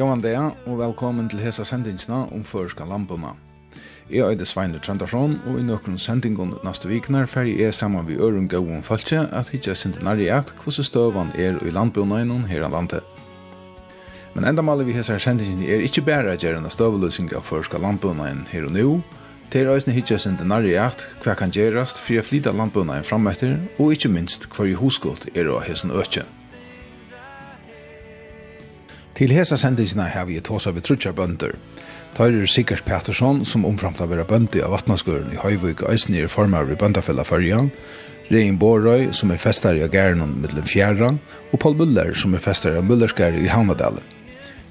Gåan dag og velkommen til hesa sendingsna om førska lampuna. Jeg er Svein Trandarsson, og i nøkron sendingon neste viknar fer jeg saman vi øren gåan falskje at hitja sintinari eit hvordan støvan er i landbunainon her av landet. Men enda maler vi hesa sendingsni er ikkje bæra gjerna støvelusing av førska landbunain her og nu, til reisne hitja sintinari eit hva kan gjerast fri a flyta landbunain frammetter, og ikkje minst hver i huskult er av hessen økje. Til hesa sendingina har vi tåsa vi trutja bønder. Tøyrer Sikers Pettersson, som omframt av vera bøndi av vatnaskøren i Høyvøk og Øysnir formar i bøndafella fyrjan, Rein Borøy, som er festar i Agernon middelen fjærra, og Paul Muller, som er festar i Mullerskær i Havnadalen.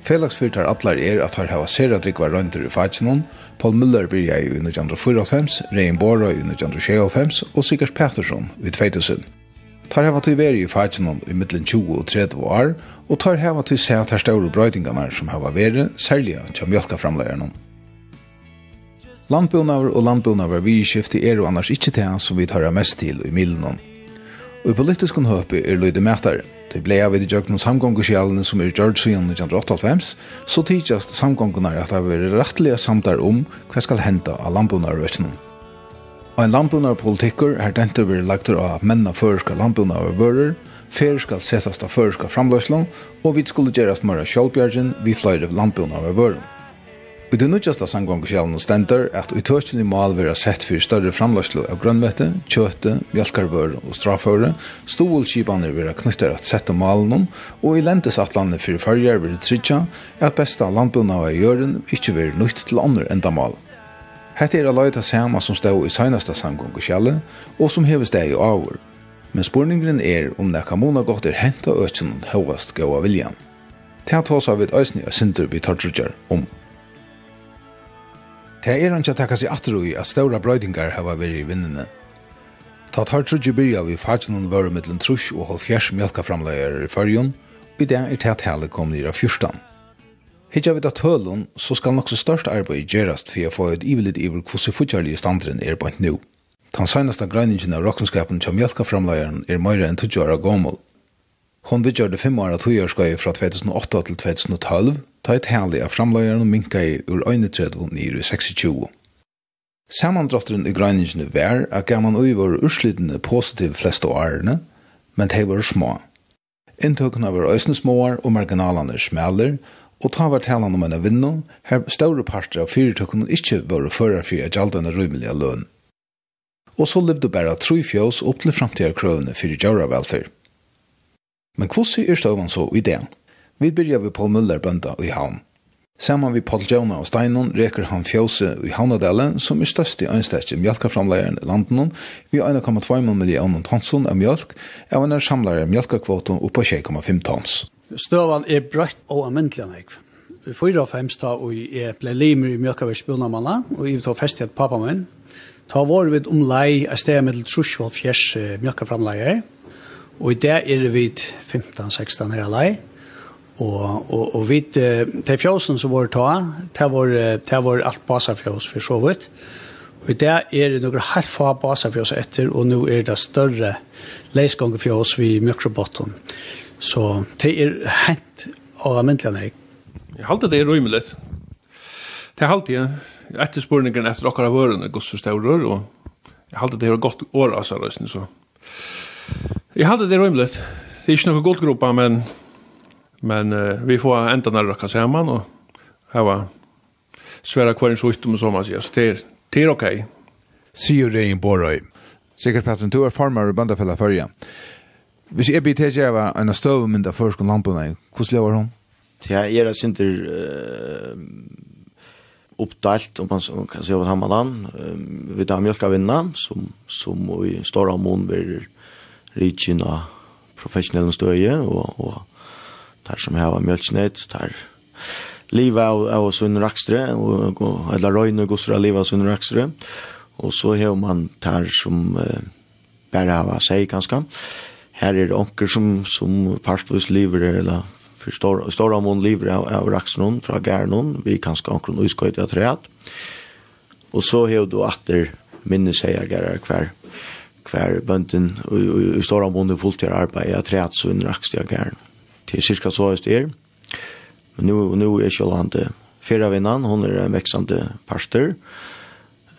Felagsfyrtar atlar er at har hava sera drikva røyndur i fagsinon, Paul Muller byrja i 1994, Rein Borøy i 1995 og Sikers Pettersson i 2000. Tar hava til veri i fagjennom i middelen 20 og 30 år, og tar hava til seg at her større brøydingarna som hava veri, særlig til mjölkaframlegarna. Landbúnaver og landbúnaver vi skifti er jo annars ikkje til som vi tar mest til i middelen. Og i politiskun høpi er løyde mætar, Det blei av i djøkken om samgångusjallene som er gjørt siden 1988, så tidsast samgångunar at det har vært rettelig samtar om hva skal henta av landbúnavervøkjennom en landbunarpolitikker er dente vi lagt av menna føreska landbunar og fer skal setast av føreska framløslan, og vi skulle gjerast møra sjálfbjergen vi fløyre landbunar og vører. Og det nødgjasta samgångskjellen og stender at utøkjelig mal vera sett fyrir større framløslo av grønnvete, kjøte, bjalkarvør og straføre, stolskipaner vera knyttar at sette malen og i lentesatlandet fyrir fyrir fyrir fyrir fyrir fyrir fyrir fyrir fyrir fyrir fyrir fyrir fyrir fyrir fyrir fyrir fyrir Hetta er alloy ta sama som stó í seinasta og skjalli og som hevur i avur. Men spurningren er om det kan måna gott er henta økjun hóvast góa viljan. Ta av et øysni og sindur við tortrjar um. Ta er anki takka sig aftur i at ståra brøydingar hava veri i vinnene. Ta tortrjar byrja við fagnun vare millum trus og hálfjerðs mjólkaframleiðar i førjun, og i dag er ta tale kom nýra fyrstan. Hittar vi det hølun, så skal nokså størst arbeid gjerast for å få et ivelit iver hvordan fortjærlige standren er bant nu. Den senaste grøyningen av rockenskapen til mjölkaframleieren er meira enn 20 år gammel. Hon vidgjørde fem år av togjarskai fra 2008 til 2012, ta et herlig av framleieren minka i ur 31 nir i 26. Samandrotteren i grøyningene vær at gaman ui var urslidende positive fleste årene, men de var små. Inntøkene var øysne småar og marginalene smeller, Og ta var talan om en vinnan, her større parter av fyrtøkken ikkje var fører for at gjaldt en rymelige løn. Og så levde bare tru fjøs opp til framtida krøvene for gjøre velferd. Men hvordan er støvann så i det? Vi byrja vi Paul Müller bønda i havn. Saman vi Paul Jona og Steinon reker han fjose i havnadelen som er størst i ønstetje mjölkaframleiren i landen, vi 1,2 millioner tonsen av mjölk, av en samlare mjölkakvoten oppa 6,5 tons. Støvan er brøtt og amendelig nek. Vi fyra og fems da, og jeg ble limer i Mjølkaværs bunnamanna, og jeg tar fest til pappa min. Ta var vi omlai et sted med trus og fjers Mjølkaframleier, og i det er vi 15-16 her lei. Og, og, og vi, til fjøsen som var ta, det var, det var alt basafjøs for så vidt. Og i det er det noen helt få basafjøs etter, og nå er det større leisgångefjøs vi mjøkrobotten. Så det er hent og myndelig nek. Jeg halte det er rymelig. Det er halte jeg. Etterspurningen etter dere av ørene går så og jeg halte det er godt år altså, seg så. Jeg halte det er rymelig. Det er ikke noe godt gruppa, men, men uh, vi får enda nærre dere sammen, og her var svære kvarens en sjukdom, som man sier. Så det er, det er ok. Sier det i Borøy. Sikkert Patron, du er farmer i Bøndafella Førja. Ja. Hvis jeg blir tilgjøret en støvmynd av først og lampene, hvordan lever hun? Ja, jeg er sin til oppdelt, om man kan se hva han med den. Vi tar mjølkavinna, som, som i Stora Mån blir rikken av professionelle støye, og, og der som har mjølknett, der livet av, av Sunn Rakstre, og, og, eller Røyne gosser av livet av Sunn Rakstre, og så har man der som eh, bare har seg ganske, her er det onker som, som partvis lever eller for stor, stor mån lever av, av raksen fra gæren vi kan skal onker noe skøyt av treet og så har du atter minne seg av gærer hver hver bønden og i stora mån er fullt til arbeid av treet så under raksen av gæren til cirka så høyst er. Men nu, nu er ikke landet Fyra vinnan, hon er en veksande parster,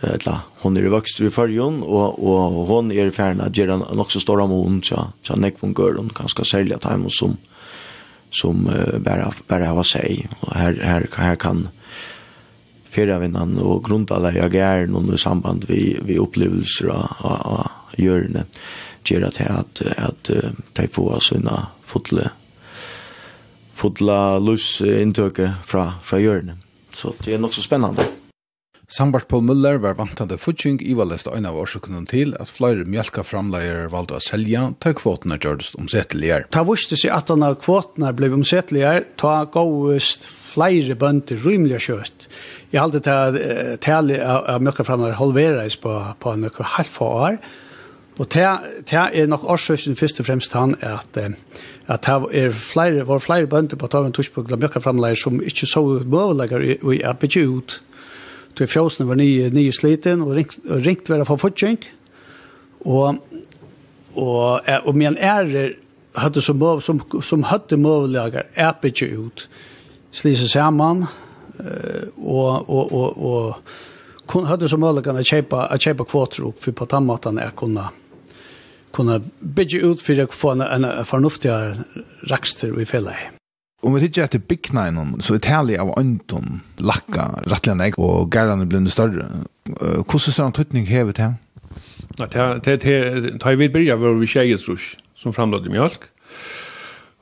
eller hon er vokst i fyrjon, og, og hon er færna at gjøre nok så stor amon tja, tja nekvun gøren, ganske særlig at heim som, som uh, bare, bare hava seg, og her, her, her kan ferdavinnan og grundala jeg er noen i samband vi, vi opplevelser av, av, av hjørne, gjøre til at, at de får sina fotle, fotla lus inntøke fra, fra hjørne. Så det er nok så spennende. Sambart Paul Müller var vantande futsing i valest ein av årsakunnen til at flere mjölka framleier valde å selja ta kvotene gjørst omsetteligere. Ta vuste seg at denne kvotene ble omsetteligere, ta gåest flere bønder rymelig kjøtt. Jeg halte til at tale av mjölka framleier halveres på, på en mjölka halv for år, og det er nok årsaken først og fremst han at at det er flere, var flere bønder på taven tushpugla mjölka framleier som ikke så møvelegger i, i, i, i, til fjøsene var nye, nye sliten, og ringt, ringt være for fortjeng. Og, og, og min ære hadde som, som, som hadde møvelager er ikke ut, slise sammen, og, og, og, og kun, hadde som møvelager å kjøpe, å kjøpe kvoter opp, for på tannmaten jeg kunne kunne bygge ut for å få en, en fornuftigere rakster i fellet. Om vi tittar att byggna i någon, så Italien av Anton lacka rattligen ägg och gärna blev det större. Hur ser han tuttning hevet hem? Ja, det är tar vi börja var vi tjejet trus som framlade mjölk.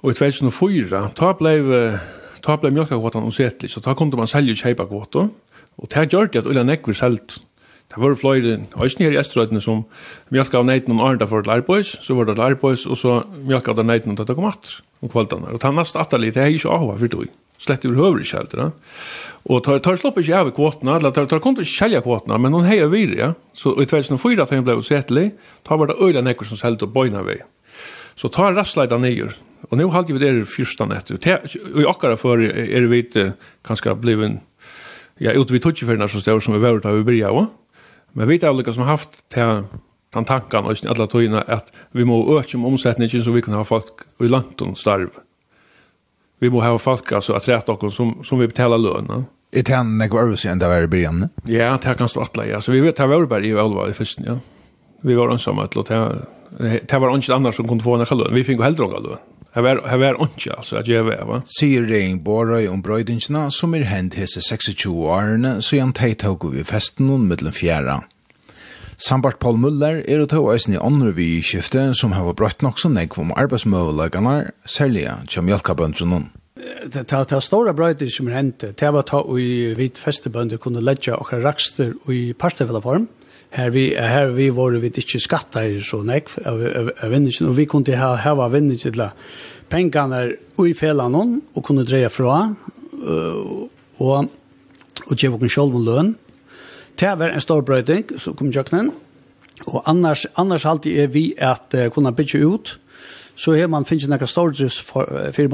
Och i 2004, ta blev ta blev mjölkakvotan osättlig, så ta kom det man sälja tjejpakvotan. Och det här gör det att Ulla Nekver säljt Det var flere øyne her i Estrøytene som mjölka av neiten om Arnda for et lærbois, så var det lærbois, og så mjölka av neiten om det kom atter om kveldene. Og ta nast atterlig, det er ikke ahva for det, slett ur høver ikke helt. Og tar, tar slopp ikke av kvotene, eller tar, tar kontra ikke kjelja kvotene, men noen heier virja, ja. så i 2004 da han ble utsettelig, ta var det øyla nekker som selte og bøyna vei. Så ta rastleida nyer, og nå halte vi det fyrstan etter. Og i akkara for er vi kanskje bliven, ja, ut vi tutsjeferna som stør som vi var ut vi bryr, ja, Men vi har liksom haft till den tanken och alla togna att vi må öka om omsättningen så vi kan ha folk i lanton starv. Vi må ha folk alltså att rätta oss som, som vi betalar lönen. Är det en nekvar övrigt än det var i början? Ja, det kan stå alla. Ja. Så vi vet att vi var bara i Ölva i försten, ja. Vi var ensamma till och det var inte annars som kunde få en lönen. Vi fick hellre en lönen. Her var, her var ikke, altså, at jeg var, va? Sier Rein Borøy om brøydingsene, som er hent hese 26 årene, så han teitog vi festen noen middelen fjæra. Sambart Paul Muller er å ta eisen i andre vi i skiftet, som har brøtt nok så negv om arbeidsmøvelagene, særlig til mjølkabøndrunnen. Det ta ta stora brøyder som hente, det var ta og vi festebønder kunne ledja okra rakster og i parstevelaform. form Her vi her vi var vi ikke skatta i så nek av vinningen og vi kunne ha ha var vinningen till pengarna i fällan og och kunde dreja från og og ge vågen själv en løn. Det var en stor bröding så kom jöknen Og annars annars alltid er vi at uh, kunne bygga ut så har man finnet noen storges för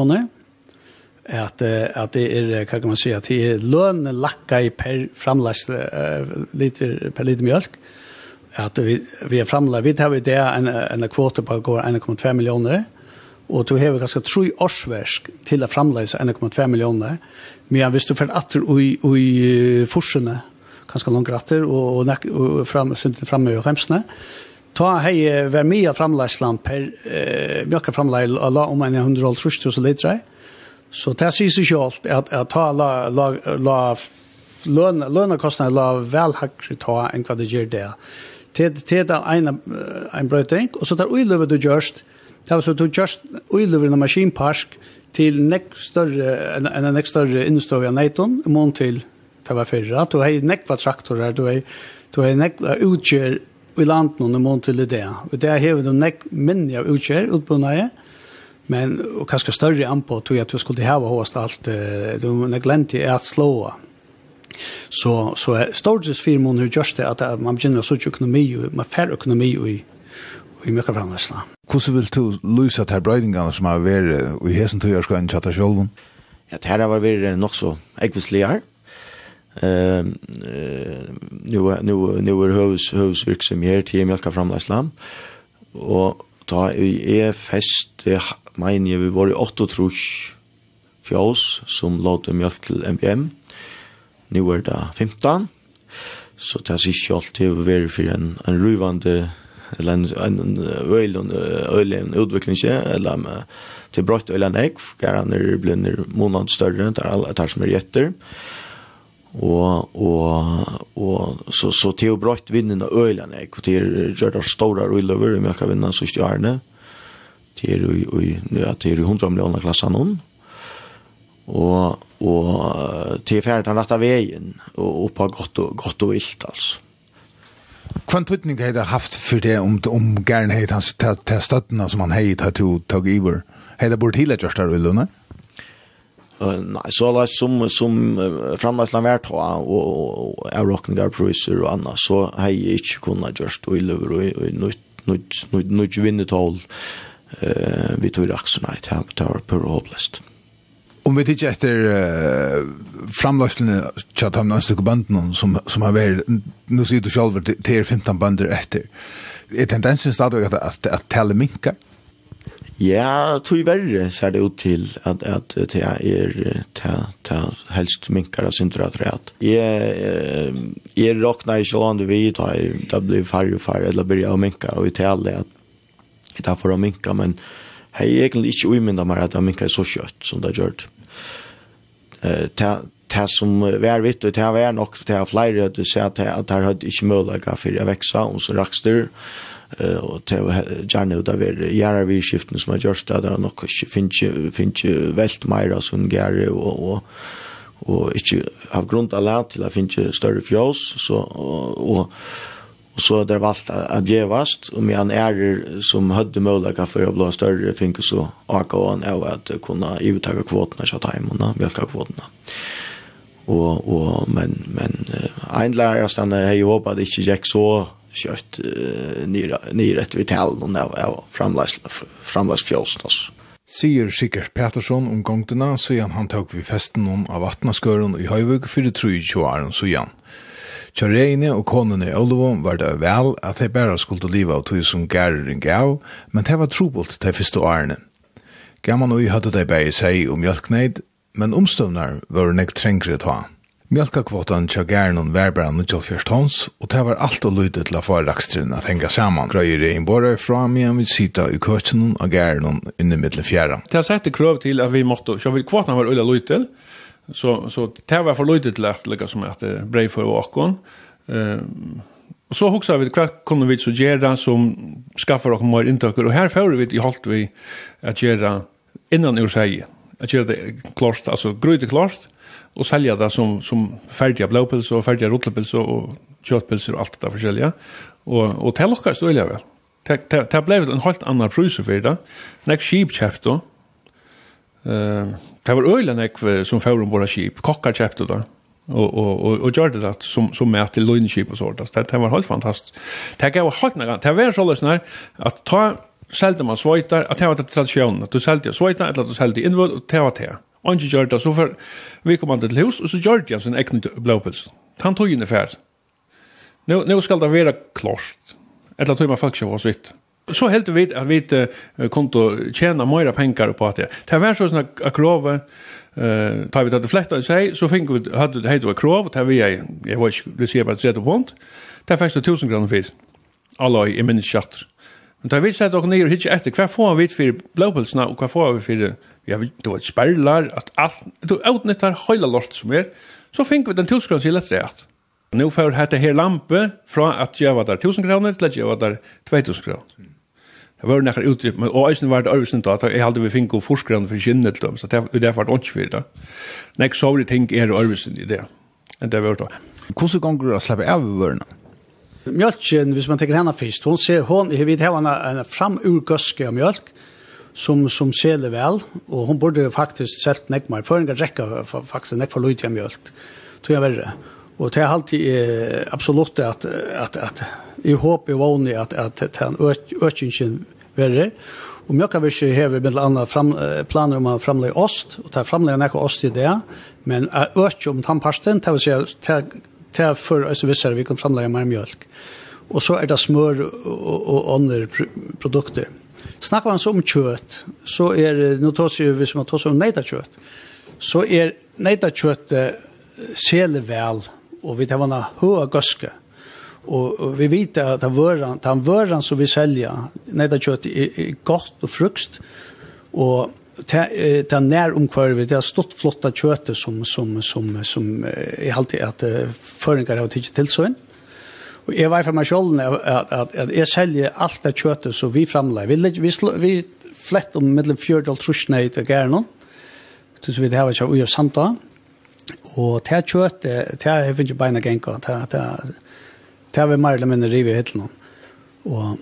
att att det är kan man säga att det är lön lacka i per framlast liter per liter mjölk att vi vi er framla vi har vi det en en kvote på går 1,2 miljoner och du har ganske ganska tre årsverk till att framlägga 1,2 miljoner men visst du får atter i i forskarna ganska långt ratter och och, och fram sunt framme i femsne ta hej ver med framläggslan per eh, mjölka framlägg om en 100 liter Så det sier seg selv at, at ta la, la, la løn, lønnekostnader la vel hakkere ta enn hva det gjør det. Til, til den ene en brøyting, og så tar uiløver du gjørst, det er så du gjørst uiløver en maskinpark til nek større, en, en nek større innstøv av Neiton, i mån til det var fyrre. du har nekva traktorer, du har, du har nekva utgjør i landet noen i mån til det. Og det har hevet du nek minne av utgjør, utbundet men och kanske större anpå tog jag att du skulle ha host allt du när glänti är att slåa så så är storges för man hur just det att man begynner så ekonomi och man fär ekonomi och i i mycket framväsna. Hur vill du lösa det här brödingarna som har varit i hessen tog jag ska en chatta själv? Ja, det här har varit nog så äggvisligare. Eh nu nu nu är hus hus verksamhet i Mjölka framläslam och ta i är fest mener jeg vi var i 8 trus fjås som låte mjölk til MBM. Nå er det 15. Så det er ikke alltid å være for en, en ruvande eller en, en øl, en en utvikling ikke, eller med, til brøtt øl en egg, gjerne blir en måned større, det er alle etter som er gjetter. Og, og, og så, så til å brøtt vinnen av øl en egg, og til å gjøre det store rullover, i melka vinnen, så ikke Det er jo i, ja, det er jo 100 millioner klasser noen. Og, og det er ferdig den rette veien, og oppa godt og, godt og vilt, altså. Kvann tøtning har det haft for det om, om gæren heit hans til støttene som han heit til to tog iver? Heit det bort hele kjørst der i Uh, nei, så la som, som uh, framleislan vært ha, og, og, og er rockningarpriser og annet, så hei jeg ikke kunnet gjørst og i og nødt vinnetål. nødt eh, vi tog aksjene i det var pur håpløst. Om vi tittar efter uh, framlagslene til at han stykke banden som, som har vært, nu sier du selv, det er 15 bander etter. Er tendensen stadig at, at, at tale minkar? Ja, tog verre ser det ut til at, at det er ta, ta helst minkar og synder at rett. Jeg, jeg råkna ikke land vi, da jeg, blir færre og færre, eller blir jeg minka, og vi tale at det er for å minka, men jeg er egentlig ikke umynda meg at jeg minka så kjøtt som det har gjort. Det som var vitt, og det var nok til at flere at du ser at det hadde ikke mulighet for å vekse, og så rakster, og til gjerne det vi skiften som har gjort det, det er nok ikke finnes velt mer som gjerre, og, og og ikke av grunn av lært til å finne større fjøs, så, og, og Og så er det valgt å gjevast, og med en ærer som hadde mulighet for å bli større, finner så AKA-en er at kunne uttake kvotene, ikke timene, melkekvotene. Og, og, men, men en lærer jeg stedende, jo håpet at det ikke gikk så kjøtt uh, nyr etter vi talen, og det framleis fjølsen også. Sier Sikker Petersson om gongtene, så han tok vi festen om av vatnaskøren i Høyvøk for det 23 åren, sier han. Tjareine og konene i Olovo var det vel at de bare skulle liva av tog som gæreren gav, men det var trobult de første årene. Gamman og hadde de bare seg om mjölkneid, men omstøvnar var nek trengre ta. Mjölkakvotan tja gærenon var bare 94 tons, og det var alt og lyde til å få rakstrin at henga saman. Grøyer i en borre fra meg om vi sita i køtjen og gærenon inni middelen fjæra. Det har sett krøv til at vi måtte, så vi kvotan var ulla lyde Så så det var för lite till att lägga som att brev för åkon. Ehm och så huxar vi kvart kommer vi så göra som skaffar och mer intäkter och här får vi i halt vi att göra innan ur sig. Att göra det klart alltså gryte klart och sälja det som som färdiga blåpils och färdiga rotlepils och köttpils och allt det där olika. Och och det lockas då väl. Det det blev en helt annan pris för det. Next sheep chapter. Ehm det var øyla nekve som fyrir ombord av skip, kokkar kjepte det, og, og, og, og gjør det som, som med til løgnskip og sånt, det, det var helt fantastisk. Det gav helt nekve, det var sånn sånn at ta selte man svojtar, at det var det tradisjonen, at du selte svojtar, eller at du selte innvål, og det var det. Og ikke gjør det, så for vi kom an til hus, og så gjør det sin egen blåpils. Han tog inn i ferd. Nå, nå skal det være klart, eller tog man faktisk ikke var svitt. Så helt vet att vi kunde tjäna mera pengar på att det. Det var så såna krav eh tar vi det flätta sig så fick vi hade det heter krav och vi jag jag var det ser bara 30 punkt. Det fick så 1000 kr för. Alla i min chatt. Men tar vi sett att och ner hit efter kvar får vi för blåpulsna och kvar får vi för ja det var spärlar att allt du utnyttjar hela lort som är. Så fick vi den 1000 kr till rätt. Nu får hetta her lampe fra at jeg var der 1000 kr til at jag var der 2000 kr. Det var nekkar utrypp, men og eisen var det øvelsen da, jeg halde vi fink og forskrann for kynne til dem, så det var det ikke fyrir da. Nek så vi ting er øvelsen i det, enn det var det. Hvordan ganger du å slappe av vörna? Mjölken, hvis man tenker henne først, hun ser, hun, jeg vet henne en framurgøske av mjölk, som, som seler vel, og hun burde faktisk selt nekmar, for en kan rekka faktisk nekmar løyt av mjölk, tog jeg verre. Och det er alltid absolut att att att håper og och at, att att han ökningen verre. Och mycket vi ikke ha med andra fram planer om att framlägga ost och ta framlägga några ost i det. Men ökning om tandpasten, det vill säga ta för alltså vi ser vi kan framlägga mer mjölk. Och så är det smör och andra produkter. Snackar man så om kött så är det nå tar ju hvis som tar seg om nejta kött. Så är nejta kött sele og vi tar vana høa gøske. Og, og vi vet at det vøren, den vøren som vi selger, netta kjøtt, er, er godt og frukst, og det er nær omkvarvet, det er stått flotta kjøttet som, som, som, som er alltid at føringar har tidsi tilsøyn. Og jeg var for meg selv at, at, at jeg selger alt det kjøttet som vi framleier. Vi, vi, vi, flett om mellom fjørdal trusjene i Gernon, så vi det her var ikke ui av Santa, og Og det er kjøtt, det er jeg finner beina genka, det er det vi mer eller mindre rive i hittelen. Og,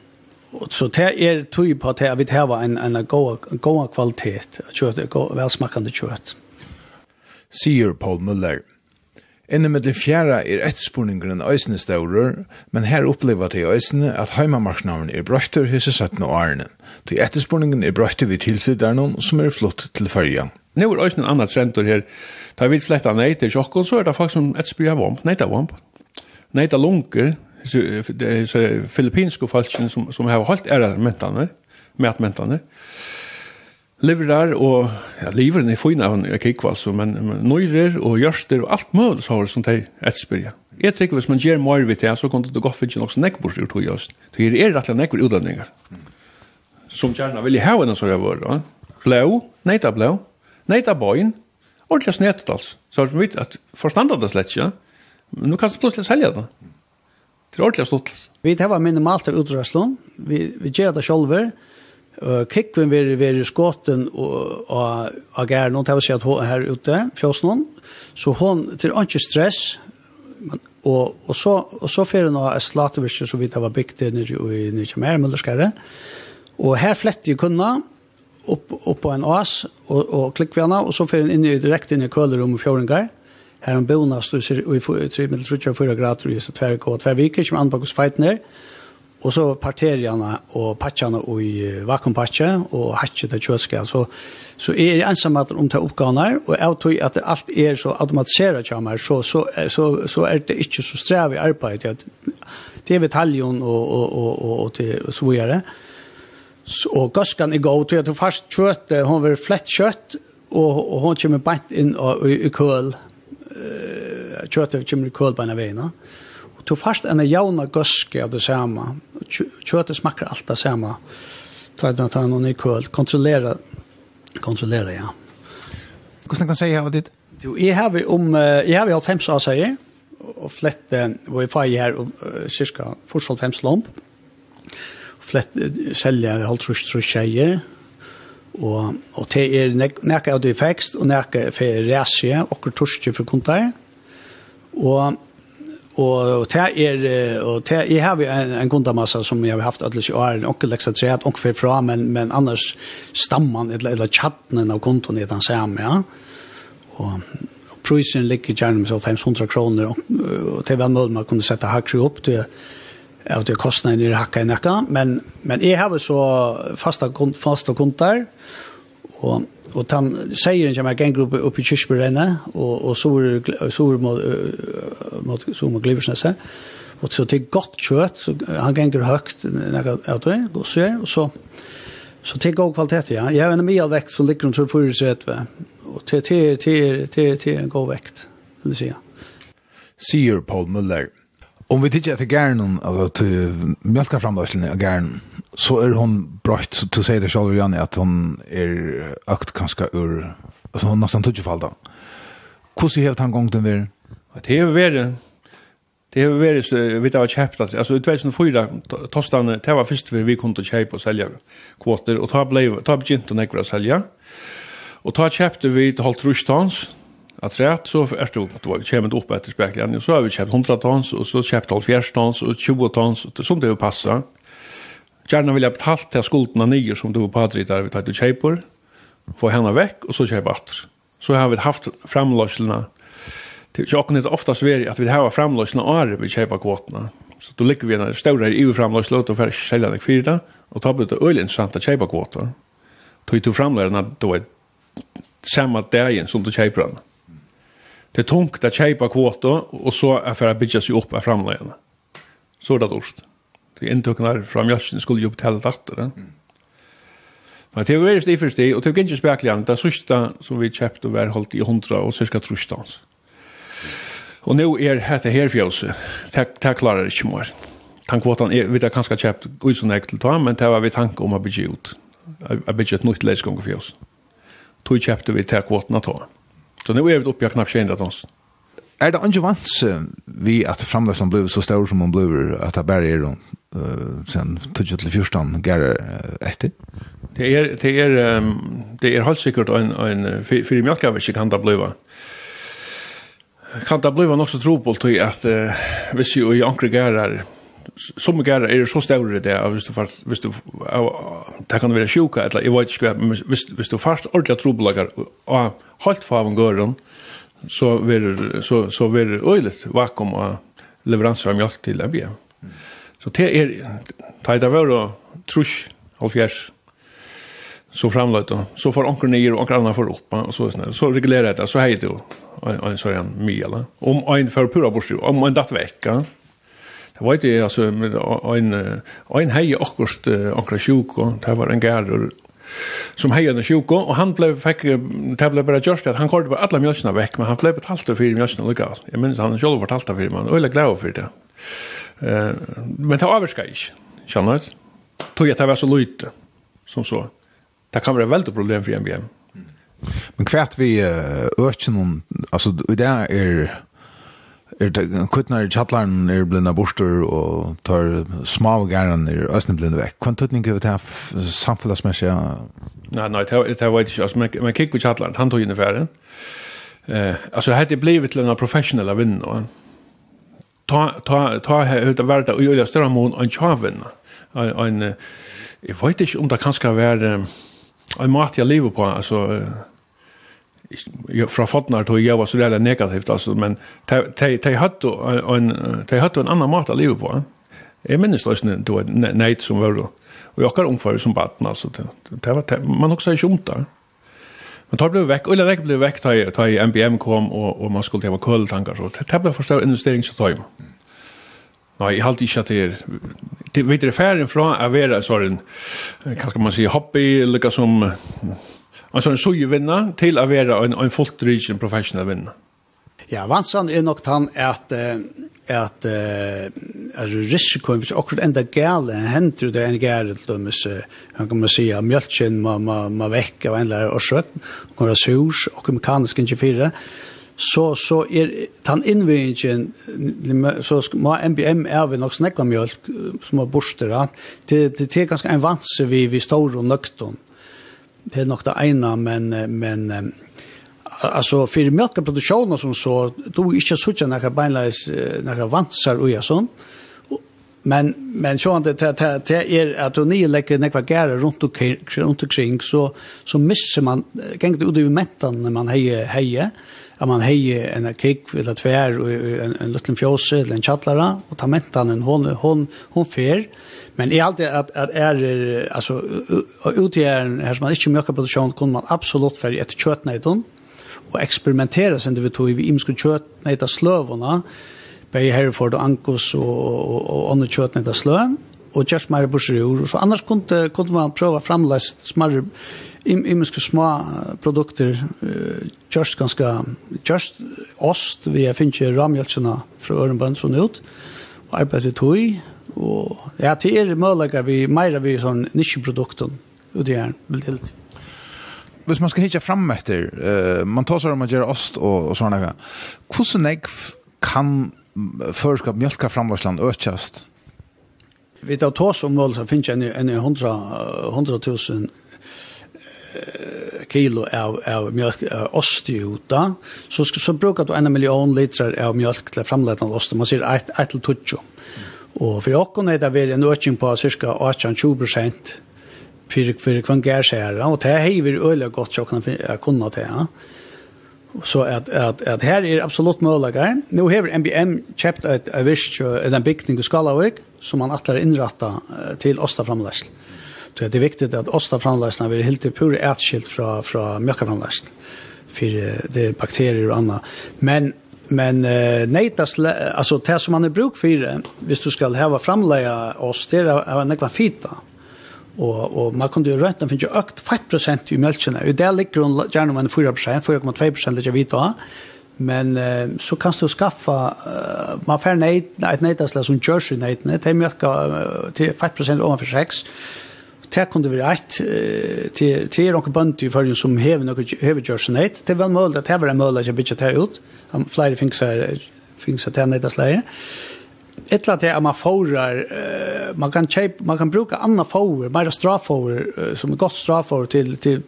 og så det er tog på at vi har en, en god kvalitet, kjøtt, velsmakkende kjøtt. Sier Paul Müller. Inne med det fjerde er etterspurningeren øysene staurer, men her opplever de øysene at heimamarknaden er brøyter hisse 17 og årene. De etterspurningen er brøyter ved tilflytterne som er flott til fyrja. Nå er øysene en annen trend her. Da vi fletta nei til sjokken, så er det faktisk som etterspyrer vamp, nei til vomp. nei til lunker, så filippinske folk som, som har holdt ære mentene, med at mentene leverar och ja, liveren er fina av en kikvass, så men nöjer och görster och allt mulig så har som ett spyrja. Jag tycker hvis man ger mer vid det, så kan det godt finne också nekkbord ut och just. Det er rett og slett nekkbord utlendinger. Som gjerne vil ha en sånn vår. Blå, neita blå, neita bøyen, ordentlig snetet altså. Så att vi vidt at forstanda det slett Ja? men nu kan du plötsligt sälja det. Det är ordentligt stort. Vi tar minimalt av utrøslen, vi, vi gjør det sjolver, Uh, Kikven var, var skåten og, og, og gæren, noen til å si at hun her ute, fjøsnen, så hon til ikke stress, men, og, og så, og så fyrir hun av Slatevirke, så vidt det var bygd nere i nye mer Møllerskære, og her fletter jeg kunna, opp, opp på en oas, og, og klikker vi henne, og så fyrir hun inn i, direkte inn i kølerommet fjøringar, her hun bonast, og i 3,4 grader, og i og viker, som anbakos feit ned, Og så parteriene og patjene i vakuumpatje og hatje til kjøske. Så, så er det ensam at om til oppgavene och og jeg tror at alt er så automatiseret til meg, så, så, så, så er det ikke så strev i arbetet. Det er vitaljon og, og, og, og, og, til, og så videre. Så, og gaskan er god, til at hun først kjøtt, hun var flett kjøtt, og, og hun kommer bare inn i, i køl. Kjøttet kommer i køl på en av veien du fast en jauna gøske av det samme. Kjøtet smakker alt det samme. Ta den ta noen i køl. Kontrollera. Kontrollera, ja. Hvordan kan jeg si av ditt? Jo, jeg har vi om, jeg har vi alt fems av seg, og flette wifi her, og cirka fortsatt fems lomp. Flette, selger alt trus trus tjejer, og, og det er nekka av det fekst, og nekka for resie, og kurtorske for kontar. Og Og det er, og det er, jeg har en, en kundamassa som jeg har haft alle i åren, og leksa tre, at onkel fra, men, men annars stamman, eller, eller chatten av konton er den samme, ja. Og prisen ligger gjerne med så 500 kroner, og, og det er vel mulig man kunne sette hakker opp til av det kostnaden i hakka i nekka, men, men jeg har så fasta, fasta kontar, og og han säger en jag kan grupp upp i Kirchbergen og, og så så mot mot så mot Gliversnäs Og så til godt kjøtt, så han gänger högt när att det og så och så så till god kvalitet ja. Jeg har en mye vekt som ligger rundt for för sig att och till till till till en god vekt, vil jeg si. Sier Paul Müller Om vi tittar till gärnen, alltså till mjölkaframlösningen av gärnen, så är hon bröjt, så du säger det själv Janne, att hon är ökt ganska ur, alltså hon nästan tutsjefalda. Hvordan har han gångt den vi? Det är varit, det har varit, vi har köpt, alltså i fyra tostan, det var först vi kunde köpa och sälja kvoter, och ta blev, ta begynte att nekvara sälja, och ta köpte vi till halvt rustans att rätt så är det då vi kommer upp efter spekligen så har vi köpt 100 tons och så köpt 70 tons och 20 tons som det passar. Gärna vill jag betalt till skulderna nio som du på Patrik där vi tar till köper. Få henne veck och så köpa åter. Så har vi haft framlöslarna. Det är det oftast vi att vi har framlöslarna och vi köper kvoterna. Så då ligger vi en stora i EU-framlöslarna och färg sälja det fyra och tar det öl intressant att köpa kvoter. Tog du framlöslarna då är samma dagen som du köper den. Det är tungt att köpa kvotor och så är för att bygga sig upp av framlägarna. Så är det dårst. Det är intökna från mjölsen skulle ju upp till datter. Mm. Men det var det första och det var inte spekligen. Det sista som vi köpte var hållt i hundra och cirka trusstans. Och nu är det här fjøse. Det här klarar det mer. Tankvåten är, vi har kanske kjøpt ut som ägt till ta, men det var vi tanke om att bygge ut. Jeg bygge et nytt läsgång for fjøse. Tog kjøpte vi tankkvotan å ta. Mm Så nu er vi oppe i knappt 200 tons. Er det ikke vant vi at framløsene ble så stor som hon ble, at det bare er uh, sen 2014 gärre uh, efter? Det er, det er, um, det er helt sikkert en en för mjölkavisk kan det bli. kan det bli nok så tro på at uh, vi ser ju ankrigarar som gärna är er så stor det att visst du fast visst du det kan vara sjuka eller jag vet inte visst visst du fast ordentligt trubbelagar och halt för av gården så blir så så blir det öjligt vakuum och leveranser av mjölk till Libya. Så det är tajta var då trusch halvfjärs så framlagt då så får onkel ner och onkel annan får upp och så såna så reglerar det så hej då en sån mela om en för pura borst om en datt vecka Jeg vet ikke, altså, en, en hei akkurat akkurat sjuko, det var en gærer som hei under sjuk, og han ble, fikk, det ble bare gjørst at han kårde bare alle mjølsene vekk, men han ble betalt for mjølsene lukket. Jeg minnes han selv fortalt for men han var glad for det. Uh, men det avvarska ikke, kjenner du? Tog jeg det var så løyte, som så. Det kan være veldig problem for MBM. Men hvert vi øker noen, altså, det er er det kuttnar i tjattlarn er blinda borster og tar små og gæren er østene blinda vekk. Hva tøtning er det her samfunnsmessig? Nei, nei, det var ikke. Altså, men, kikk på tjattlarn, han tog inn i ferien. Eh, altså, her blivit til en professionell av vinn, og ta, ta, ta her ut av verda og gjøre større mån enn tjavinn. En, jeg vet ikke om det kan skal være en mat jeg lever på, altså, eh, fra fotnar tog jag var så där negativt alltså men te te hade en te hade en annan mat att leva på. Jag minns lösen då nejt som var då. Och jag har ungefär som barn alltså det var man också är sjumt där. Men tar blev veck eller väck blev veck tar tar i MBM kom och och man skulle ha koll tankar så. Det blev förstår investering så tar jeg jag ikke at det er. Det vet det färden från å være så en kanske man säger hobby eller som en sånn sugevinna til å være en, en fullt region professional vinna. Ja, vansan er nok han at at er risikoen hvis akkurat enda gale henter det en gale til dem han kan man si at mjölkjen må, må, må vekke av en lærer og sjøtten og kommer surs og mekanisk ikke fire. Så så er han innvingen så må MBM er vi nok snakka mjölk som har borster det det er ganske en vanse vi vi står og nökton det är nog det ena men men alltså för mjölkproduktionen som så då inte så några beinlös några vansar och sånt men men så att det det det är att hon ni lägger några gärer runt och runt omkring så så missar man gäng ut i mättan när man hejer hejer at man hei en kikk eller tvær og en, en liten fjåse eller en tjallara og ta mentanen hon, hon, hon fer. Men i alt at, at er altså ut i her som man ikke mjøkker produksjon kunne man absolutt fer etter kjøtneidon og eksperimentera sen det vi tog i imske kjøtneida sløvona Bei Hereford og Ankos og, og, og andre kjøtneida sløvona og just mer bursur. Så annars kunne, kunne man prøve framläst smarre smærre, imenske små produkter, uh, ganska ganske, ost, vi har ikke ramhjeltsene fra Ørenbønd sånn ut, og arbeidet vi tog, og ja, til er møleggere vi, mer vi sånn nisjeprodukten, och det är veldig helt. Hvis man skal hitja fram etter, uh, man tar seg om å gjøre ost og, og sånne, hvordan jeg kan føreskap mjölka framvarsland økjast? vi tar tås om mål så finnes jeg en, en 100 100 100.000 kilo av, av mjölk uh, ost i huta, så, så brukar du en miljon liter av mjölk til framleitende av ost, man sier 1 til 20. Mm. Og for åkken er det vært en økning på cirka 18-20 prosent for, for hver gærsære, og det har vi øyelig godt til å kunne til. Ja. Så at, at, at her er absolutt målager. Nå har MBM kjøpt et, et, et, en bygning i Skalavik, som man atlar uh, til ostaframleisel. Så det er viktig at ostaframleisel er helt pure ætskilt fra, fra mjøkkaframleisel för det är bakterier och annat. Men men uh, nejtas alltså det som man är bruk för det, hvis du ska ha framleja oss det är en ekva fita. Og, og man kunde ju räkna finns ju ökt 5% i mjölken. Och där ligger hon gärna med en 4 4,2% ligger vi då. Men uh, så kan du skaffa uh, man får nej ett nejtasla som Jersey nejt nej till mjölka till 5 ovanför 6. Det kunde vi rätt till till några bönder i förrjun som häver några häver Jersey nejt. Det väl möjligt att häva en möjlighet att byta det ut. Om flera finns här finns att nejtasla är ett lat är man fårar man kan köpa man kan bruka andra fårar, mer straffårar som är gott straffårar till till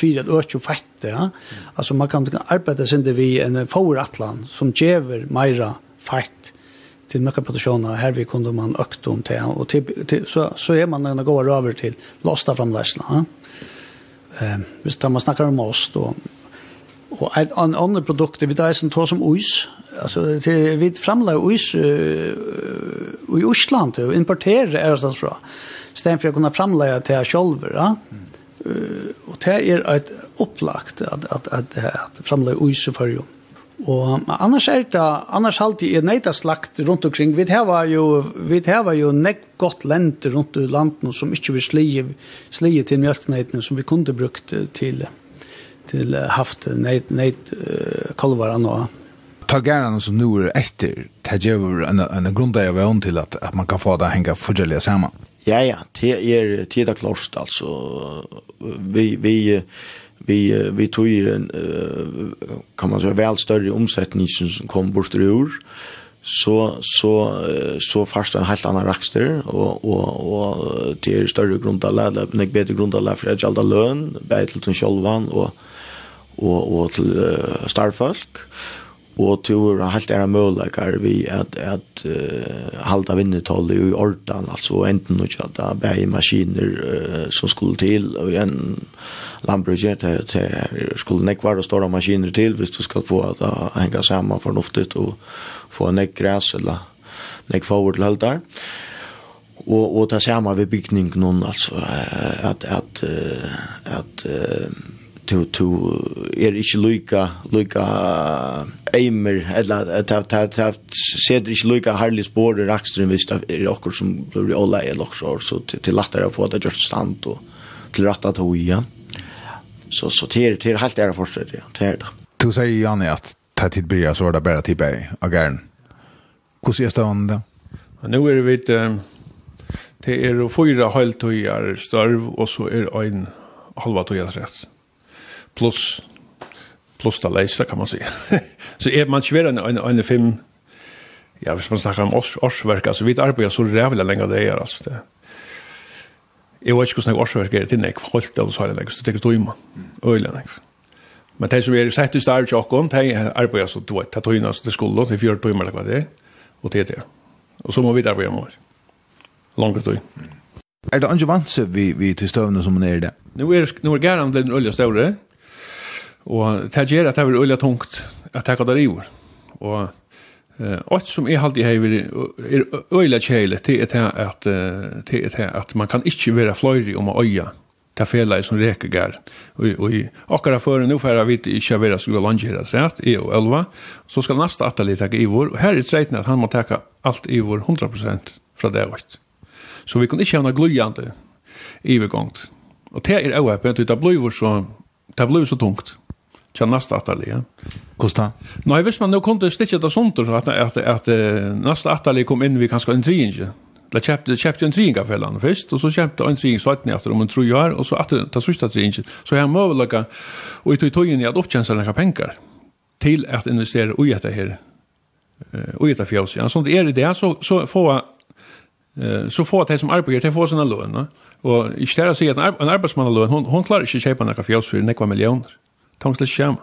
fyra att öka fett ja. Alltså man kan arbeta sen det vi en foratlan som ger mera fett till mjölkproduktionen här vi kunde man ökt om till och till, till så så är man när går över till lasta fram läsla ja Eh, visst man snackar om oss då och ett an andra vi där som tar som ois. alltså till vi framlägger uh, i Island och importerar är det så från stämmer för att kunna framlägga till själva ja. mm Uh, og det er et opplagt at, at, at, at framlegg uise for jo. Og annars er det, annars alltid er neida slakt rundt omkring. Vi har jo, vi har jo nekk godt lente rundt i landet som ikke vi slie, slie til mjölkneitene som vi kunde brukt til, til haft neid, neid uh, kolvaran og ta gärna som nu är efter ta ju en en grund där jag var till att att man kan få det hänga fördelar samman. Ja, ja, det är det är klart alltså vi vi vi vi tog ju kan man säga väl större omsättning som kom bort ur så så så fast en helt annan raxter och och och det är större grunda lära men jag bättre grunda lära för att jag lön bättre till självan och och och till starfolk. Eh og tur helt era möjligheter vi att att uh, halda vinnetoll i ordan alltså enten och köta bäj maskiner uh, som skulle till och en lantbrukare till, till skulle näck vara stora maskiner till hvis du ska få att uh, hänga samman förnuftigt och få näck gräs eller näck forward till haltar och och ta samma vid byggning någon alltså att att att to to er ikkje lukka luka eimer eller ta ta ta ser det inte lika härligt spår det raxtrum visst av är också som blir alla är också så till lättare å få det just stand och til ratta att hoja. Så så til, til helt är det fortsätter ja til det. Du sier, Janne at ta tid blir så där bara till bäj agern. Hur ser det ut Nu er det vid det är fyra halvtøyar størv, og så er en halva tøyar rett. Plus plus det leser, kan man si. så er man ikke en, en, en fem, ja, hvis man snakker om års, årsverk, altså vi arbeider så rævlig lenge det er, altså det. Jeg vet ikke hvordan årsverk er til nek, holdt det, så har jeg nek, så det er tøyma, øyelig nek. Men det som er sett i stedet til åkken, de arbeider så du vet, de tøyna så til skolen, de fjør tøyma eller hva det er, og det er det. Og så må vi arbeide om år. Langere tøy. Er det andre vanse vi, vi til støvne som man er i det? Nå er, nå er gæren blitt en øyelig større, Og det gjør at det er veldig tungt at det er river. Og eh och som är i här är öliga kjele till ett här att till ett att man kan inte vara flöjrig om att öja ta fela som räkegar och och akara för nu för vi inte vara så långt så rätt i och elva så ska nästa att lite i vår och här är det att han måste ta allt i vår 100% från det vart så vi kunde inte ha några glöjande gångt. och det är oöppet utan blivor så det blir så tungt nästa attalje. Kosta. Nej, visst man nu kunde stitcha det sånt så att att att nästa attalje kom in vi kanske en trinje. Det köpte köpte en trinje fällan först och så köpte en trinje så att ni efter om en tror jag och så att ta sista trinje så jag må lägga och i tog tog in i att upptjänsa några pengar till att investera i detta här. Och detta fjärs. Ja, sånt är det så så får så får det som arbetar det får sina lön. Och i stället så att en arbetsman lön hon hon klarar inte köpa några fjärs för några miljoner tanks lite skärm.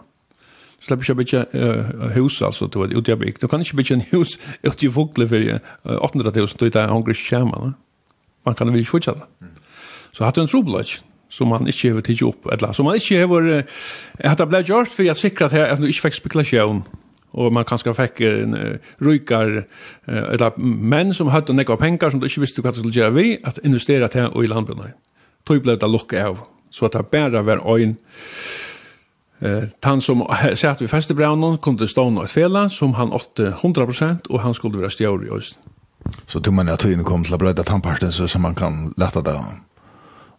Släpp ikke bitch uh, hus altså, alltså då ut i byggt. Du kan ikke bitch en hus ut i fokle for uh, 800 000 du då är hungrig skärm va. Man kan vel väl fortsätta. Så hade en trubbelage som man ikke har tidsi opp, eller som man ikke har hade blivit gjort för att säkra att här at du ikke fikk spekulasjon, og man kanskje fikk uh, rykar uh, eller menn som hadde några penger som du ikke visste hva du skulle gjøre vi at investera til og i landbundet. Tog blev det lucka av så at det bare var en Eh, han som satt vid festebrevnen kom stå stående et fela som han åtte 100% og han skulle være stjør i Østen. Så tog man at tøyene kom til å brøyde tannparten så som man kan lette det.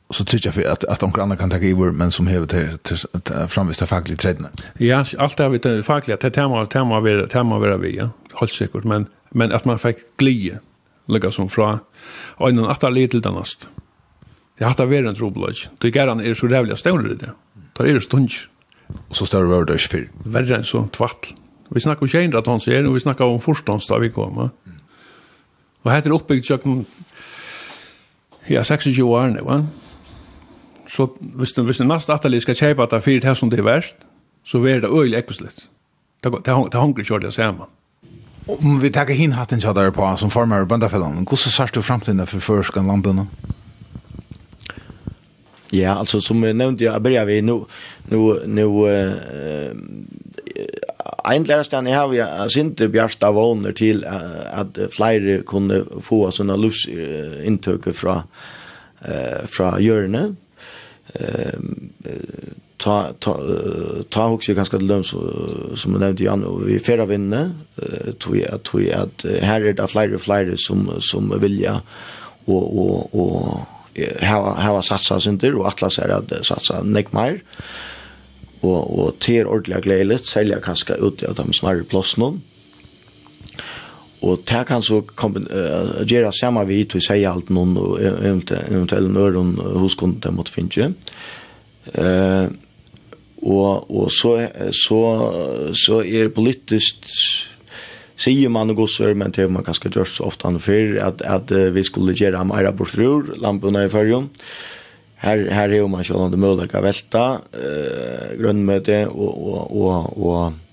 Og så tykker jeg at, at noen andre kan ta iver, men som hever til, til, til framvist av faglige tredjene. Ja, alt det har vi faglige, det er må være vi, ja, helt sikkert, men, men at man fikk glide, lägga som fra, og innan at det er til det næst. Det har vært en troblodg. Det er gjerne er så rævlig stående det. Det er det. Og så større var det ikke fyr. Verre enn så, tvattl. Vi snakker om 200 tons her, og vi snakker om forstånds da vi kom. Ja. Og hette er oppbygd tjøkken, ja, 26 år nu, va? Så hvis den, hvis den neste atali skal kjøpe at det fyrir det som det er verst, så er det øyelig ekkuslitt. Det er hanger ikke ordentlig sammen. Om vi tar hin hatten kjadar på som formar bøndafellene, hvordan sørst du framtiden for førskan landbøndene? Ja, alltså som jag nämnde jag börjar vi nu nu nu eh en lärarstan har vi har inte bjärsta våner till att flyr kunde få såna lufs intök från eh från jörne. Ehm ta ta ta också ganska lön så som jag nämnde Jan och vi färra vinne tror jag tror jag att här är det flyger flyr som som vilja och och och hava hava satsa sindur och atlas är at satsa Nick Meyer. Og og ter ordliga glädligt selja kanska ut av dem snarre plassnum. Og det kan så uh, gjøre samme vidt og si alt noen og eventuelt nøren hos kunden mot måtte finne. Uh, og og så, så, så er politisk sier man og gosser, men det man kanskje gjort så ofte han før, at, at vi skulle gjøre ham eira bort frur, lampene i førjen. Her, her er jo man selv om det mulig å velte, uh, grønnmøte og, og, og, og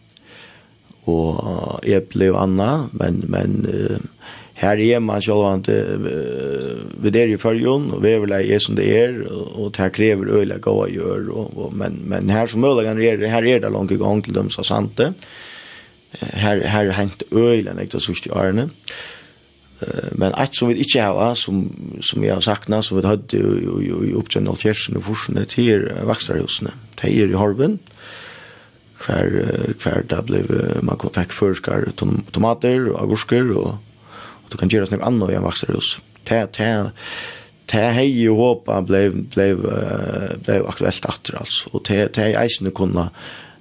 og eple og anna, men, men uh, her er man sjølvant uh, vi der i fyrjon, og veverleg er som det er, og, og det her krever øyla gav gjør, og, og, men, men her som øyla er, her er det langt i gang til dem som sante, her her hent øyla nek det sørste årene. Men alt som vi ikke har, som, som jeg har sakna, som vi hadde i opptjene av fjersen og forsene, det er til Det er i Horven, kvar kvar der ble man fikk førskar tomater og agursker, og, og du kan gjøre noe annet i en vaksnerhus. Det er Det hei jo håpa blei, blei, blei aktuelt atter, altså. Og det hei eisene kunne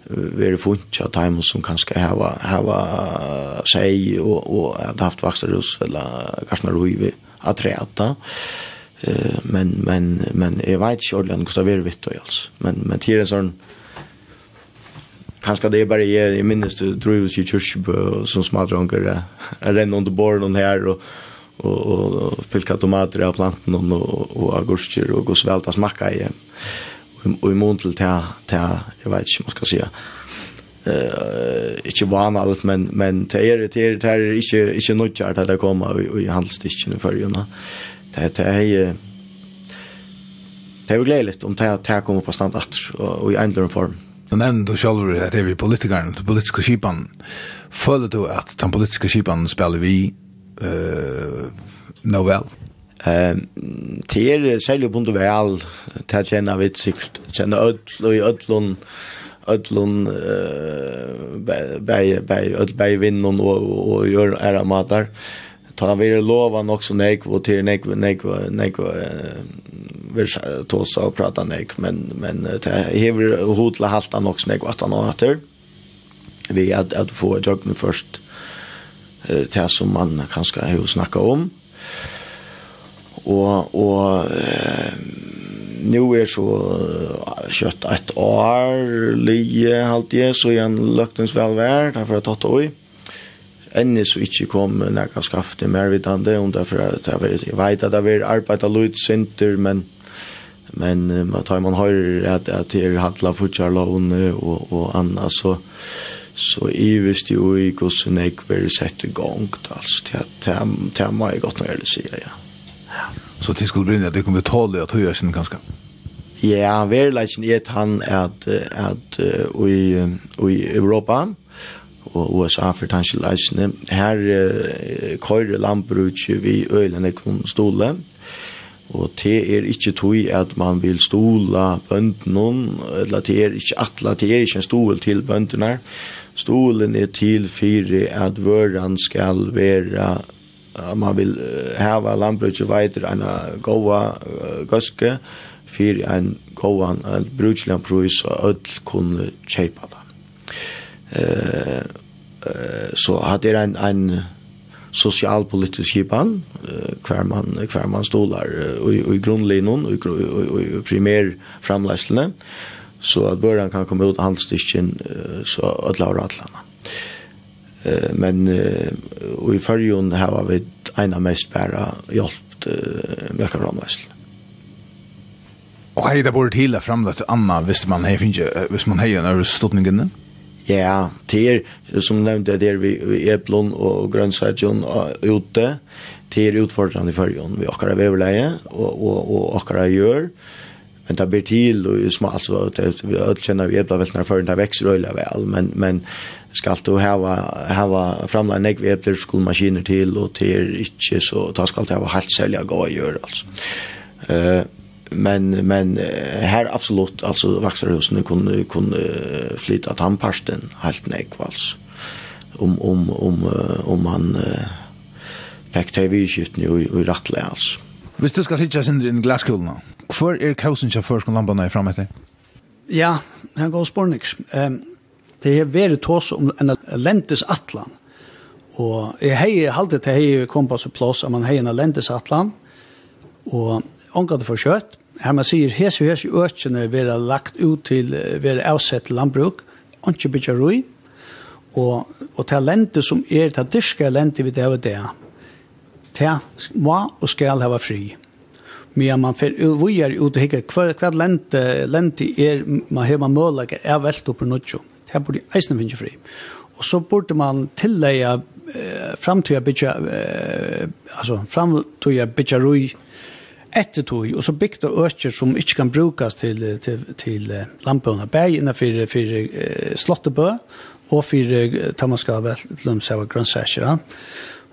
vere funkt av time som kanskje hava, hava seg og, og at haft vaksterhus eller kanskje roi at reta uh, men, men, men jeg vet ikke ordentlig hvordan det er vitt og alls. Men, men til en sånn kanskje det er bare jeg, jeg minnes det drøyves i kyrkjebø som smadronger jeg renner under borden her og og, og, og tomater av planten og, og, og agurker og hvordan vel det smakker og i mån til til, til jeg vet ikke, man skal si, eh inte vana allt men men det är det är det är inte inte nudgar att det kommer i, i handelsdisken i förrjuna. Det det är det är glädjeligt om det här kommer på stand att och, i ändlig form. Men enn du själv er det vi politikerna, den politiske skipan. føler du at den politiske skipan spiller vi eh uh, Noel? Det er særlig bundet vel, det er kjenner vi sikkert, kjenner ødel og i ødelen, ödlun bei bei ödl bei vinnun og og gjør era matar. Ta vi lova nok så nek og til nek nek nek vil tosa og prata nek men men ta hever hotla halta nok så nek og atan og vi at at få jogna først eh som man kanskje har snakka om og, og eh, nu er så kjøtt et år lige halvtid, så igjen løktens velvær, derfor har jeg tatt det enn så ikke kom når jeg skaffte mer vidende, og derfor jeg jeg vet at jeg vil arbeide litt sinter, men men man tar man har at at det er hatla fortsatt lån og og anna så så i visst jo i hvordan jeg blir sett i gang altså det er tema er godt når jeg sier ja. Så det skulle bli det kommer vi tåle at høyre sin ganske. Ja, verleisen er han at, at uh, i, i Europa og USA for tanske leisene, her uh, køyre landbruk vi øyne kun stole, og det er ikke tog at man vil stola bøndene, eller det er ikke atla, det er ikke en stol til bøndene, Stolen er til fire at vøren skal vera man vil hava landbruket veitur en goa gøske fyrir en goa en brukjelig prøys og öll kunne kjeipa det. Eh, eh, så hadde det en, en socialpolitisk skipan hver man hver man stolar og i grunnlinjen og i primær framlæslene så at børan kan komme ut handelsdisken så at laura atlana. Eh men och i förjon har vi ena mest bara hjälpt mjölkaramläsl. Og hei, det bor til till framlagt Anna hvis man hei finge hvis man hej när stottningen. Ja, det är som nämnde där vi, vi eplon og grønnsætjon ute til utfordrande i fyrjon. Vi akkar veverleie og, og, og akkar gjør, men det blir til og smalt, så vi öll kjenner vi ebla veltnar fyrjon, det vekser øyla vel, men, men skal du hava hava framla nek vepler skul maskiner til og til ikkje så ta skal du hava halt selja gå gjør altså. Eh uh, men men her absolut alltså vaxarhusen kunde kunde flytta tandpasten helt nek kvals. Om om om om han uh, fick ta vi skift nu i rattle alltså. Hvis du skal hitja sindri inn i glaskullene, hvor er kausen kjær førskolen lampene i fremheter? Ja, han går spårniks. Um, det er vært tås om en lentes atlan. Og jeg har alltid til hei kom på plass at man har en lentes atlan, og omgat det for kjøtt. Her man sier, hes og hes i økene være lagt ut til, være avsett landbruk, ikke bytja roi, og, og til lente som er, til dyrske lente vi det er det, til må og skal hava fri. Men man fer vi er ute og hikker hver, hver lente, lente er, man har man målager, er velt oppe nødgjort Det burde eisen finne fri. Og så burde man tillegge eh, framtida bytja, eh, altså framtida bytja roi etter tog, og så bygda økker som ikke kan brukes til, til, til landbøna bæg innenfor for, eh, Slottebø, og for Tammaskave, til dem som var.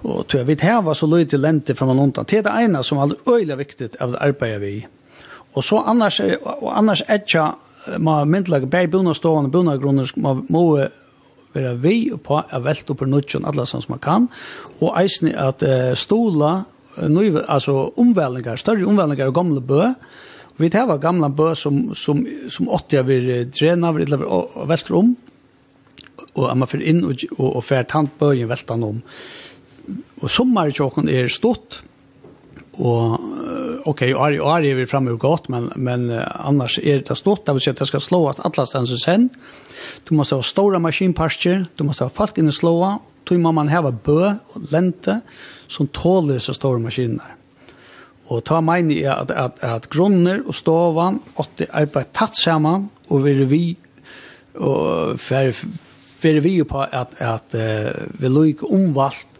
Og tog jeg vidt heva så løy til lente fra Malontan. Det er det ene som er øyelig viktig av det arbeidet vi. Og så annars, og annars er ikke man myndlag bär buna stående bunna grunder man må vera vi på að velta på nutjon alla som man kan og eisni at uh, stola nu alltså omvälningar större omvälningar och gamla bø. Vi tar gamla bø som som som åtta vi träna vi eller väster om och man för in och och, och färt handböjen vältan om och sommar i er stått Och okej, okay, Ari är vi framme och gott, men men annars är det stort det vi säger att det ska slåas alla stans sen. Du måste ha stora maskinpartier du måste ha folk inne slåa, då måste man ha bö och lente som tåler så stora maskiner. Och ta meg i att att att grunner och stovan, att det är bara tatt samman och vi vi och för for vi på att att vi lugg omvalgt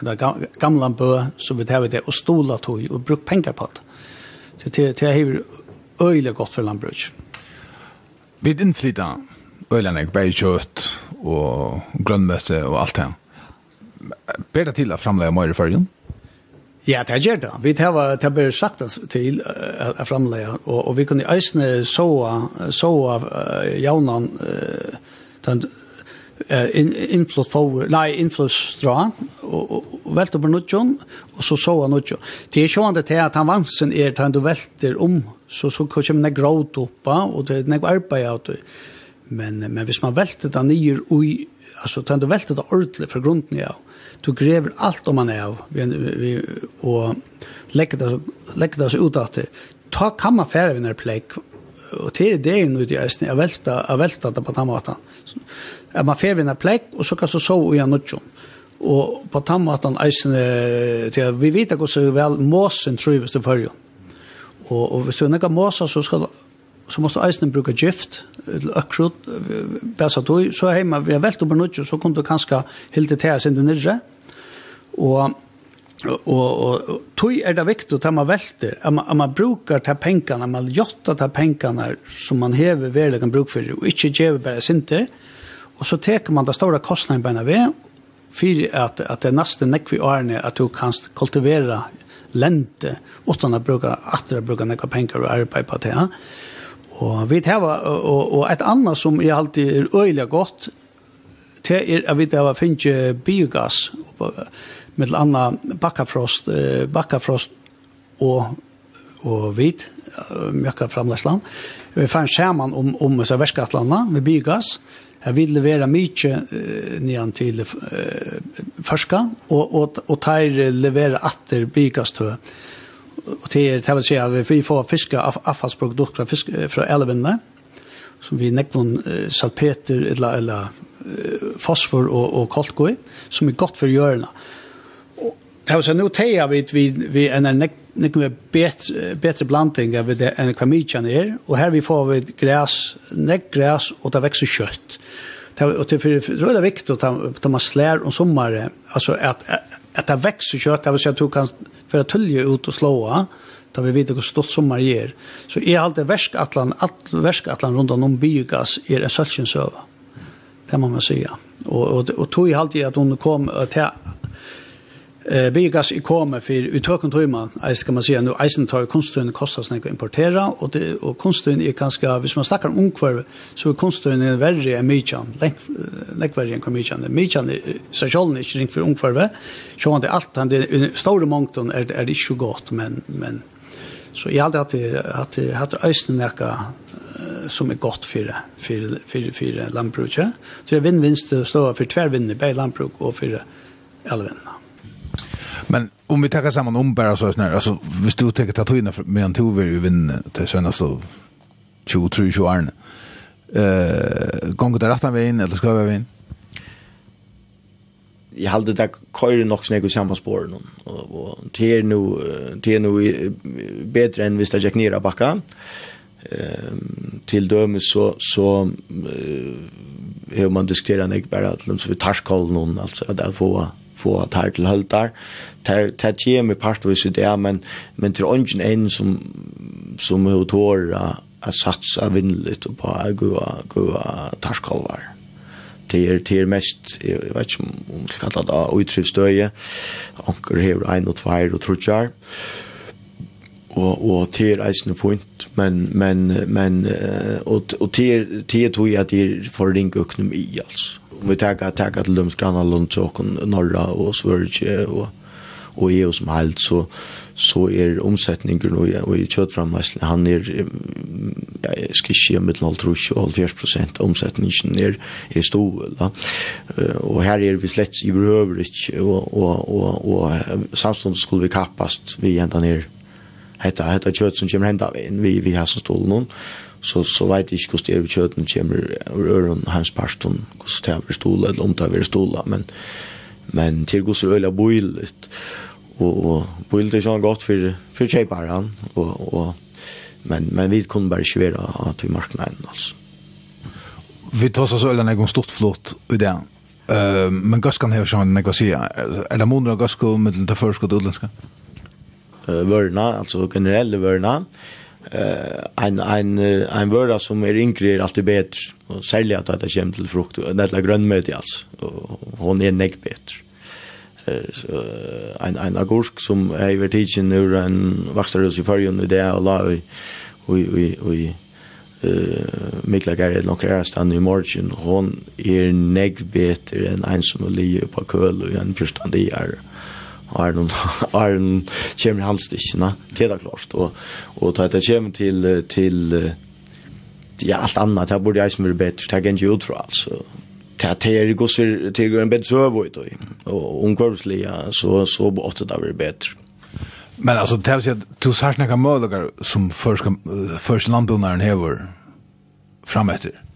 den gamla bø som vi tar det og stola tog og bruk pengar på det. Så det det är öjligt gott för lantbruk. Vi inflytta öjlarna i bäj kött och grönmöte och allt det. Ber det till att framlägga mer i färgen? Ja, det gjør det. Vi har det bare sagt til å uh, framleie, og, og vi kunne øsne såa, såa uh, jaunan uh, den influx forward, nei, influx strå, og, og velte på nudjon, og så så han nudjon. Det er sjående til at han vansen er til han du velter om, så, så kommer det gråd oppa, og det er nek arbeid av det. Men, men hvis man velter det nye ui, altså til han du velter det ordentlig fra grunden ja du grever alt om man er av, vi, vi, og legger det, legger det så ut at det, ta kan man fære vi når plek, og til det er nu det i æsne, jeg velta, jeg velta det på den måten at man fer vinna plekk, og så kan så sove i en nødjon. Og på tammatan eisene, til, vi vet ikke så vel måsen trives til førjen. Og, og hvis du nekka måsa, så skal så måste eisen bruka gift til akrut bæsa då så hemma vi har velt opp något så kunne kanske helt det til sen nere och och och tøy är det viktig at man velter, at man, man brukar ta pengarna man jotta ta pengarna som man häver kan bruk för och inte ge bara synte Og så teker man det store kostnaden beina ved, for at, at det nesten nekk vi årene at du kan kultivera lente, utan å bruke, at du bruker nekka penger og arbeid på det. Og, vi tar, og, og et annet som er alltid er øyelig godt, det er at vi tar finne biogass, med et annet bakkafrost, bakkafrost og, og hvit, mjøkka framlegsland vi fann skjermen om, om så verskattlandene med bygass. Jeg vil levere mye uh, nyan til uh, førska, og, og, og tar levere atter bygastø. Og til, det vil si at vi får fiske av, avfallsprodukt fra, fisk, fra elvene, som vi nekvån uh, salpeter eller, eller uh, fosfor og, og kolkoi, som er godt for hjørnet. Det var så nu teja vi vi vi en en nek med bättre bättre blandning av det en kvamichan är och här vi får vi gräs nek gräs och det växer kött. Det och det för röda vikt och ta man slär om sommare alltså att att det växer kött det vill säga att du kan för att tulja ut och slåa då vi vet hur stort sommar ger. Så är allt det värsk atlan allt värsk atlan runt om biogas är en sällan söva. Det man måste säga. Och och och tog i alltid att hon kom till Eh biogas i kommer för utöken tøyma, jag ska man säga nu isen tar konstun kostar att importera och det och konstun är ganska hvis man snackar om ungkvar så är konstun är värre än mychan. Läck värre än mycket. Mychan är så själv inte ring för ungkvar. Så han allt han det stora mångton är är det så gott men men så i allt att det att det har isen näka som är gott för för för för lantbruket. Så det vinst står för tvärvinner på lantbruk och för elvinna. Men om vi tar samman om bara så här, alltså visst du tänker ta tvinna med en tover ju vinna till sen så 23 ju. Eh gånger där rätta vägen eller ska vi in? Jag hade det kör nog snägg och samma spår någon och och det är nu det är nu bättre än visst jag gick ner backa. Ehm till dömes så så hur man diskuterar nek bara att så vi tarskol någon alltså att få få tar til høldar. Tar tar kjem med partvis det men men til ånden en som som motor at satsa vinnligt på gå gå tarskolvar. Det er det er mest jeg vet ikke om skal kalla det utrivstøye. Anker hever ein og tvær og trutjar og og til eisen fint men men men og og til til tog at det for ring økonomi altså om vi tar tag att lums granna lunch och norra och svörge och och i som helt så så är omsättningen nu och i kött framhästen han är ja, ska ske med 0,70 omsättningen är är stor va? Och här är vi slett i övrigt och och och och samstånd skulle vi kappast vi ända ner. Hetta hetta kött som kommer hända vi vi har så stol någon så så vet jag inte hur det är köten kommer ur öron hans pastorn hur det är stola eller om det är stola men men till går så öliga boilt och och det är så gott för för chepar han och och men men vi kunde bara svära att vi marknaden alltså vi tar så öliga en gång stort flott i det Uh, men gaskan har sjón nekva sia. Er det mundur gasko mittel ta förskott utländska? Eh uh, vörna, alltså generelle vörna eh ein ein ein vara sum er yngri er alltid betr og sälja at det kommer til frukt og netla grønmeti alltså og hon er näck betr Eh so ein agurk sum är i vertigen nu en växter i färgen i det och la vi vi vi eh Mikla Gary nok er stand i morgen hon er negg betr enn ein som ligger på køl og ein forstandig er. Eh Arnon Arnon kommer han stickna till det är klart och och ta det kommer till till ja allt annat här borde jag som vill bättre ta en ljud för alltså ta är går så till en bättre servo ut och omkvärvsliga så så borde det vara bättre Men alltså det vill säga du sa snacka möjligheter som först först landbonaren häver fram efter.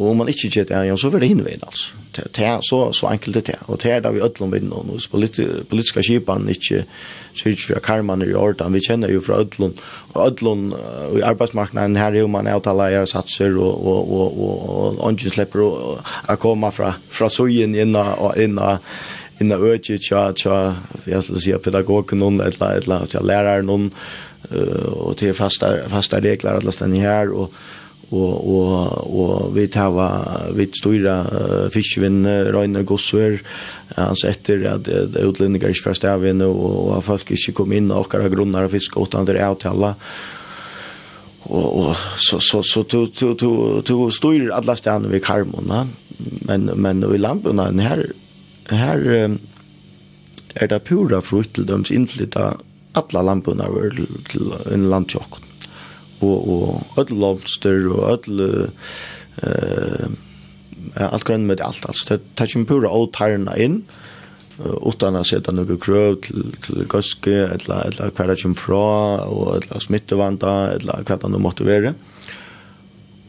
Og om man ikke gjør det, så vil det hinveien, altså. Det er så, så enkelt det er. Og det er da vi ødler om vinden, og hvis politiske skipan ikke sier vi har karmene i orden, vi kjenner jo fra ødler, og ødler og i arbeidsmarknaden her er jo man avtaler jeg satser, og, og, og, og, og ikke slipper å komme fra, fra søyen inna, og inna, inna øyne, tja, tja, jeg skulle si, pedagogen noen, et eller annet, tja, læreren noen, og til fasta, fasta regler, alle stedene her, og, og og og vi tava vi stora uh, fiskevinn Reiner Gossver han setter at utlendingar ikkje først av og, og at folk ikkje kom inn og akkurat grunnar og fiske åt andre avtala og og så så så to to to to styr alla stan vi karmona men men i lamporna her her er det pura frukt til dems innflytta alla lampuna til en landtjokken og og öll lobster og öll eh uh, alt grønt med alt alt det tar ikke pura all tærna inn utan at sätta några krøv til til gaske eller eller kvar det fra og eller smittevanda eller kvar det nu måtte vere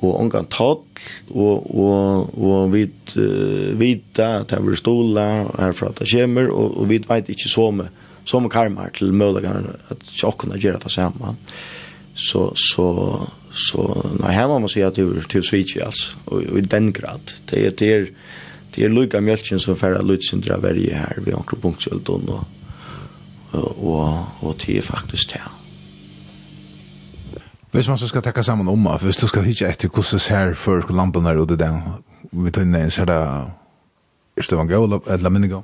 og ongan tall og og og vit uh, vita at han vil stola her herfra at kjemur og og vit veit ikkje så med som karmar til møllegar at sjokkunna gjera ta saman så så så nej här måste jag till till switch alltså och, i den grad det är det är det är Luca Mjölken som färra lutsen dra varje här vid onkel då och och och det är faktiskt här Hvis man så skal tekka sammen om, hvis du skal hitte etter hvordan ser for lampen er ute den, vi tar inn en sånn Er det en god eller minne god?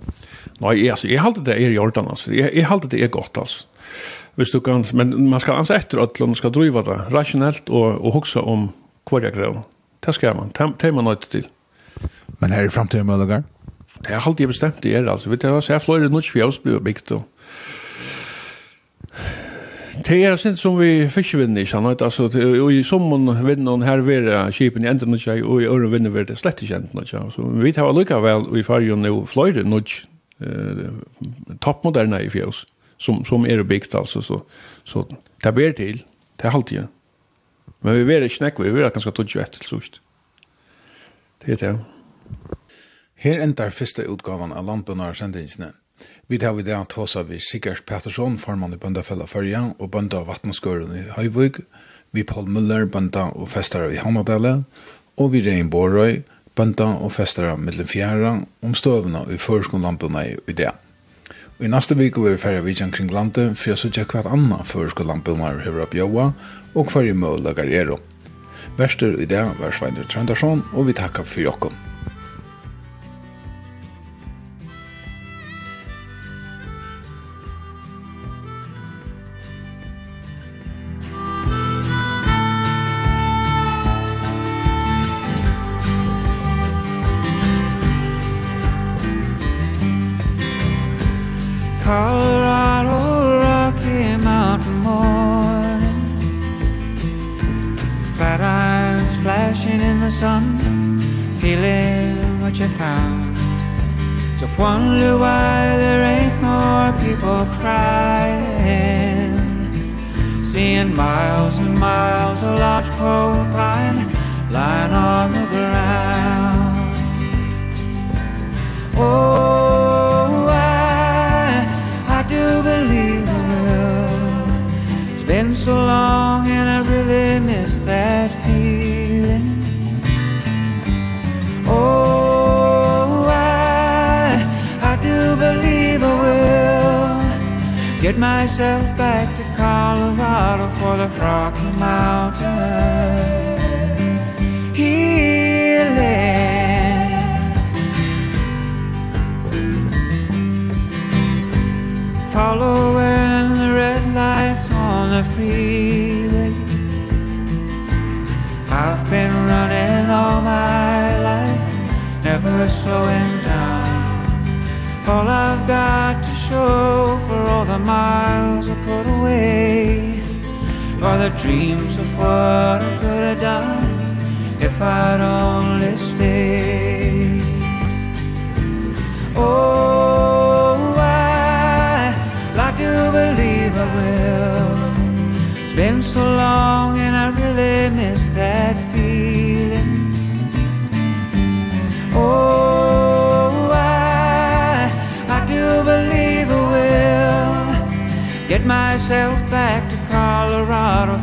Nei, altså, jeg halte det er i orden, altså. Jeg, jeg halte det er godt, altså. Hvis du kan, men man skal ansa etter at man skal driva det rationellt og, og hoksa om kvarja grev. Det skal man, det er man nøyt til. Men her i fremtiden med møllegar? Det er alltid bestemt det er, altså. Vet du, jeg her fløyre nødt fjøs blir bygd og Det er sint som vi fiskvinner, ikke, sant? altså, og i sommen vinner her vera kipen i enden ikke, og i øren vinner vi det slett ikke enden ikke, så vi tar lykka vel i fargen og fløyre nødt eh, toppmoderne i fjøs som, som er byggt alltså. Så, så det ber till, det är. Men vi vet inte vi vet att ganska tog ett till sist. Det är det. Her endar fyrsta utgavan av Landbønnar sendingsne. Vi tar vi det at hos vi Sigurd Pettersson, formann i Bøndafella Førja og Bønda Vatnskøren i Høyvøg, vi Paul Müller, Bønda og Festara i Hamadale, og vi Rein Borøy, Bønda og Festara fjæra, om støvna i førskolandbønda i dag. Og i neste vik vil vi færre vidtjen kring landet, for å sørger hva annan førske landbjørnar hever opp joa, og hva i mål mølager er. Verster i det var Sveinur Trendarsson, og vi takkar for jokken. Get myself back to Colorado for the Rocky Mountain. Healing. Following the red lights on the freeway. I've been running all my life Never slowing down. All I've got to show for all the miles I put away. Or the dreams of what I could have done If I'd only stayed. Oh, I like to believe I will. It's been so long and I really miss that myself back to Colorado